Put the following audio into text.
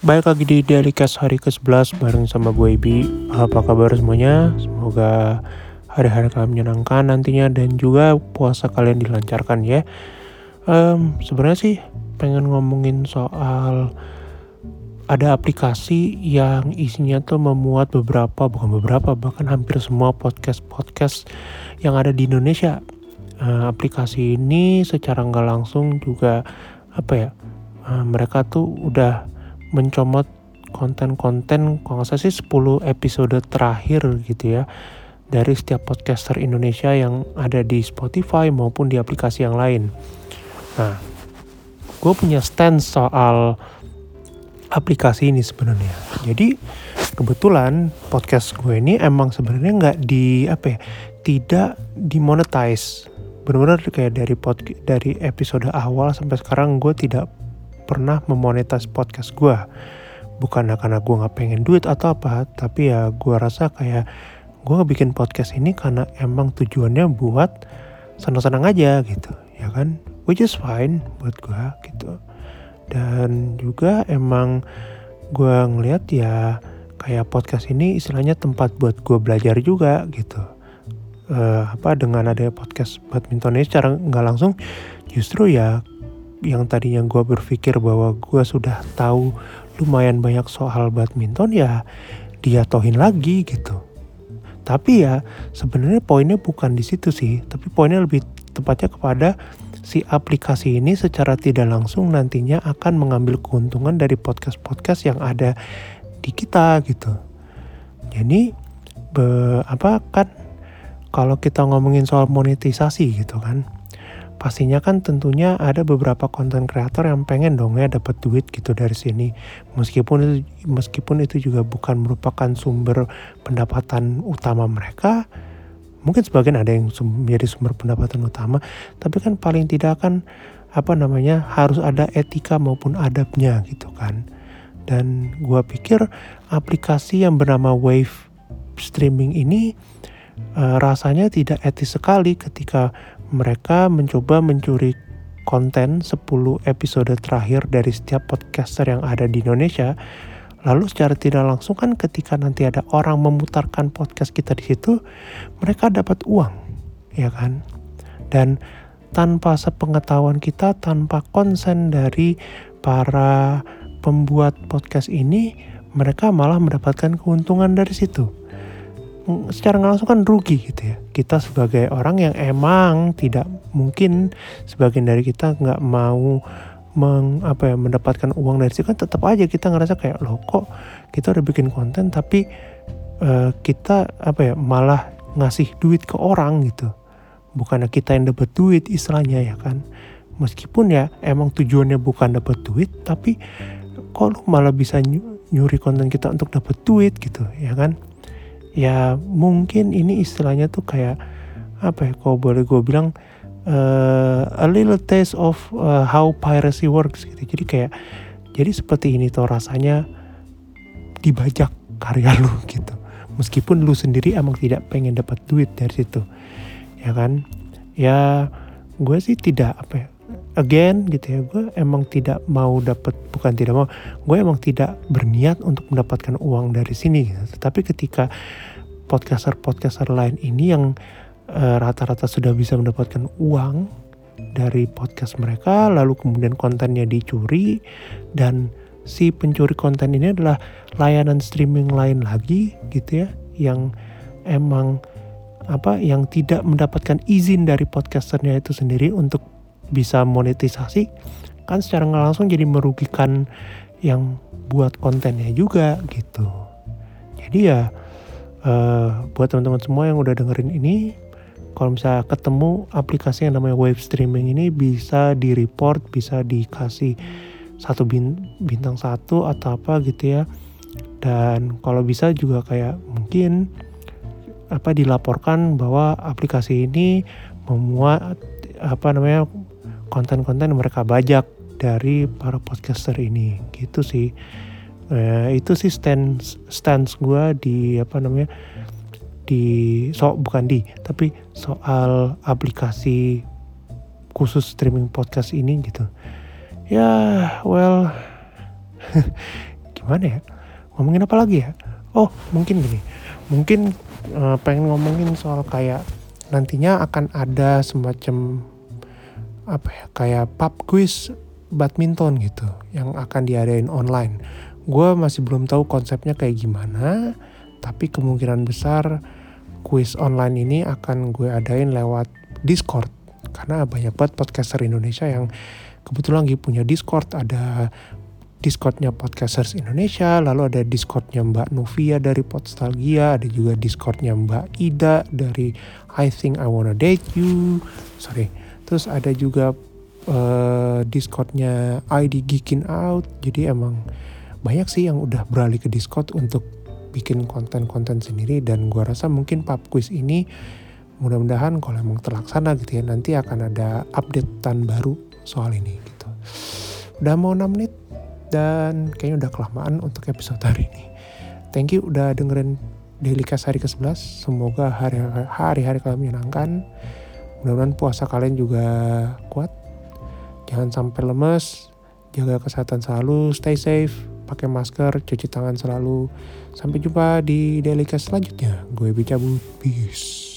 Baik lagi di Cash hari ke-11 bareng sama gue Ibi. Apa kabar semuanya? Semoga hari-hari kalian menyenangkan nantinya dan juga puasa kalian dilancarkan ya. Um, Sebenarnya sih pengen ngomongin soal ada aplikasi yang isinya tuh memuat beberapa bukan beberapa bahkan hampir semua podcast podcast yang ada di Indonesia. Uh, aplikasi ini secara nggak langsung juga apa ya? Uh, mereka tuh udah mencomot konten-konten kalau nggak salah sih 10 episode terakhir gitu ya dari setiap podcaster Indonesia yang ada di Spotify maupun di aplikasi yang lain. Nah, gue punya stand soal aplikasi ini sebenarnya. Jadi kebetulan podcast gue ini emang sebenarnya nggak di apa ya, tidak dimonetize. Benar-benar kayak dari pod, dari episode awal sampai sekarang gue tidak pernah memonetas podcast gue bukan karena gue nggak pengen duit atau apa tapi ya gue rasa kayak gue bikin podcast ini karena emang tujuannya buat senang-senang aja gitu ya kan? Which is fine buat gue gitu. Dan juga emang gue ngeliat ya kayak podcast ini istilahnya tempat buat gue belajar juga gitu. Uh, apa dengan ada podcast badminton ini secara nggak langsung justru ya yang tadinya gue berpikir bahwa gue sudah tahu lumayan banyak soal badminton ya dia tohin lagi gitu. Tapi ya sebenarnya poinnya bukan di situ sih, tapi poinnya lebih tepatnya kepada si aplikasi ini secara tidak langsung nantinya akan mengambil keuntungan dari podcast-podcast yang ada di kita gitu. Jadi be, apa kan kalau kita ngomongin soal monetisasi gitu kan pastinya kan tentunya ada beberapa konten kreator yang pengen dong ya dapat duit gitu dari sini. Meskipun itu meskipun itu juga bukan merupakan sumber pendapatan utama mereka mungkin sebagian ada yang menjadi sumber pendapatan utama tapi kan paling tidak kan apa namanya harus ada etika maupun adabnya gitu kan. Dan gua pikir aplikasi yang bernama Wave streaming ini uh, rasanya tidak etis sekali ketika mereka mencoba mencuri konten 10 episode terakhir dari setiap podcaster yang ada di Indonesia. Lalu secara tidak langsung kan ketika nanti ada orang memutarkan podcast kita di situ, mereka dapat uang, ya kan? Dan tanpa sepengetahuan kita, tanpa konsen dari para pembuat podcast ini, mereka malah mendapatkan keuntungan dari situ secara langsung kan rugi gitu ya. Kita sebagai orang yang emang tidak mungkin sebagian dari kita nggak mau meng, apa ya mendapatkan uang dari situ kan tetap aja kita ngerasa kayak loh kok kita udah bikin konten tapi uh, kita apa ya malah ngasih duit ke orang gitu. Bukannya kita yang dapat duit istilahnya ya kan. Meskipun ya emang tujuannya bukan dapat duit tapi kok lu malah bisa nyuri konten kita untuk dapat duit gitu ya kan ya mungkin ini istilahnya tuh kayak apa ya kalau boleh gue bilang uh, a little taste of uh, how piracy works gitu. Jadi kayak jadi seperti ini tuh rasanya dibajak karya lu gitu. Meskipun lu sendiri emang tidak pengen dapat duit dari situ ya kan? Ya gue sih tidak apa ya again gitu ya gue emang tidak mau dapat bukan tidak mau gue emang tidak berniat untuk mendapatkan uang dari sini gitu. tapi ketika podcaster podcaster lain ini yang eh, rata-rata uh, sudah bisa mendapatkan uang dari podcast mereka lalu kemudian kontennya dicuri dan si pencuri konten ini adalah layanan streaming lain lagi gitu ya yang emang apa yang tidak mendapatkan izin dari podcasternya itu sendiri untuk bisa monetisasi kan secara nggak langsung jadi merugikan yang buat kontennya juga gitu. Jadi ya uh, buat teman-teman semua yang udah dengerin ini kalau misalnya ketemu aplikasi yang namanya wave streaming ini bisa di report bisa dikasih satu bintang satu atau apa gitu ya. Dan kalau bisa juga kayak mungkin apa dilaporkan bahwa aplikasi ini memuat apa namanya konten-konten mereka bajak dari para podcaster ini. Gitu sih. Eh, itu sih stance stance gue di apa namanya di so bukan di tapi soal aplikasi khusus streaming podcast ini gitu. Ya well gimana ya? Ngomongin apa lagi ya? Oh mungkin gini. Mungkin uh, pengen ngomongin soal kayak nantinya akan ada semacam apa ya kayak pub quiz badminton gitu yang akan diadain online. Gue masih belum tahu konsepnya kayak gimana tapi kemungkinan besar quiz online ini akan gue adain lewat Discord. Karena banyak banget podcaster Indonesia yang kebetulan lagi punya Discord. Ada Discordnya Podcasters Indonesia, lalu ada Discordnya Mbak Novia dari Podstalgia, ada juga Discordnya Mbak Ida dari I Think I Wanna Date You, sorry. Terus ada juga uh, Discordnya ID Geekin Out, jadi emang banyak sih yang udah beralih ke Discord untuk bikin konten-konten sendiri dan gua rasa mungkin pub quiz ini mudah-mudahan kalau emang terlaksana gitu ya nanti akan ada updatean baru soal ini gitu. Udah mau 6 menit dan kayaknya udah kelamaan untuk episode hari ini. Thank you udah dengerin Cast hari ke-11. Semoga hari-hari kalian menyenangkan. Mudah-mudahan puasa kalian juga kuat. Jangan sampai lemes. Jaga kesehatan selalu, stay safe, pakai masker, cuci tangan selalu. Sampai jumpa di Cast selanjutnya. Gue Bicabut, peace.